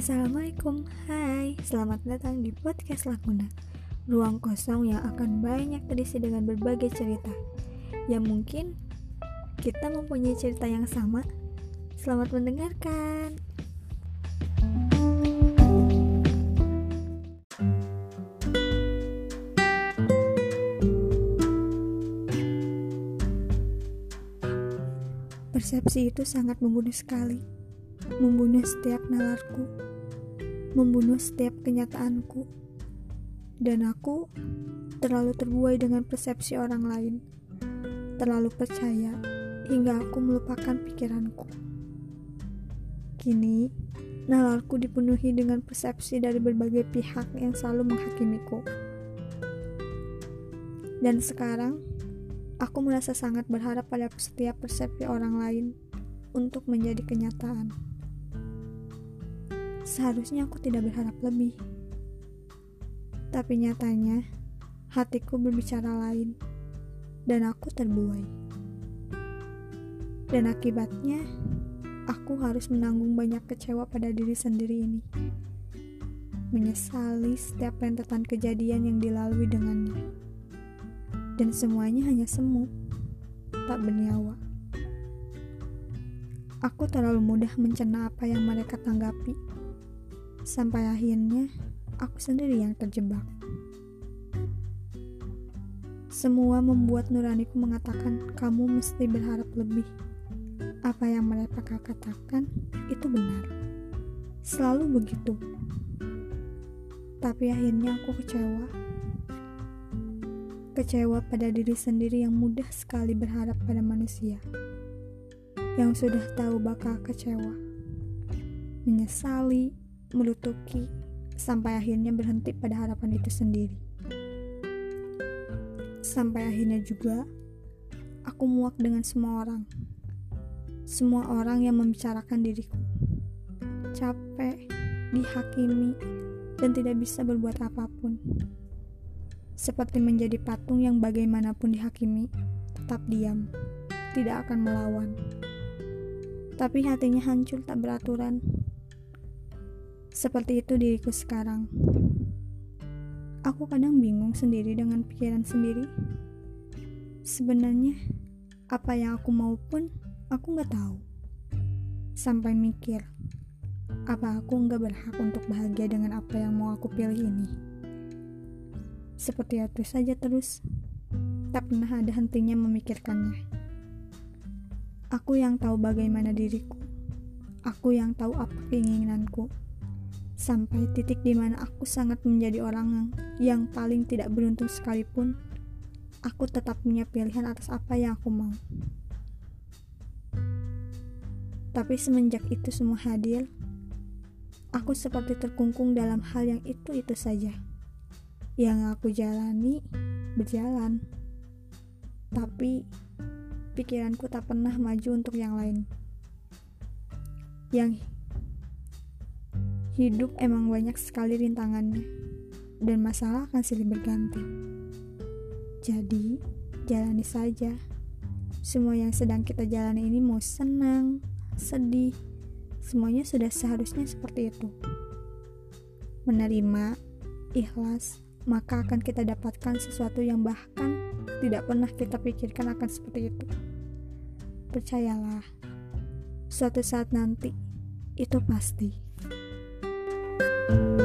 Assalamualaikum, hai Selamat datang di Podcast Lakuna. Ruang kosong yang akan banyak terisi dengan berbagai cerita. Yang mungkin kita mempunyai cerita yang sama. Selamat mendengarkan. Persepsi itu sangat membunuh sekali. Membunuh setiap nalarku, membunuh setiap kenyataanku, dan aku terlalu terbuai dengan persepsi orang lain, terlalu percaya hingga aku melupakan pikiranku. Kini, nalarku dipenuhi dengan persepsi dari berbagai pihak yang selalu menghakimiku. Dan sekarang, Aku merasa sangat berharap pada setiap persepsi orang lain untuk menjadi kenyataan. Seharusnya aku tidak berharap lebih. Tapi nyatanya, hatiku berbicara lain, dan aku terbuai. Dan akibatnya, aku harus menanggung banyak kecewa pada diri sendiri ini. Menyesali setiap rentetan kejadian yang dilalui dengannya dan semuanya hanya semu, tak bernyawa. Aku terlalu mudah mencerna apa yang mereka tanggapi, sampai akhirnya aku sendiri yang terjebak. Semua membuat nuraniku mengatakan kamu mesti berharap lebih. Apa yang mereka katakan itu benar. Selalu begitu. Tapi akhirnya aku kecewa kecewa pada diri sendiri yang mudah sekali berharap pada manusia yang sudah tahu bakal kecewa, menyesali, melutuki, sampai akhirnya berhenti pada harapan itu sendiri. Sampai akhirnya juga aku muak dengan semua orang, semua orang yang membicarakan diriku, capek, dihakimi, dan tidak bisa berbuat apa pun seperti menjadi patung yang bagaimanapun dihakimi, tetap diam, tidak akan melawan. Tapi hatinya hancur tak beraturan. Seperti itu diriku sekarang. Aku kadang bingung sendiri dengan pikiran sendiri. Sebenarnya, apa yang aku mau pun aku nggak tahu. Sampai mikir, apa aku nggak berhak untuk bahagia dengan apa yang mau aku pilih ini? Seperti itu saja terus, tak pernah ada hentinya memikirkannya. Aku yang tahu bagaimana diriku. Aku yang tahu apa keinginanku. Sampai titik di mana aku sangat menjadi orang yang, paling tidak beruntung sekalipun, aku tetap punya pilihan atas apa yang aku mau. Tapi semenjak itu semua hadir, aku seperti terkungkung dalam hal yang itu-itu saja. Yang aku jalani berjalan. Tapi pikiranku tak pernah maju untuk yang lain. Yang hidup emang banyak sekali rintangannya dan masalah akan silih berganti jadi jalani saja semua yang sedang kita jalani ini mau senang sedih semuanya sudah seharusnya seperti itu menerima ikhlas maka akan kita dapatkan sesuatu yang bahkan tidak pernah kita pikirkan akan seperti itu. Percayalah, suatu saat nanti itu pasti. Bye.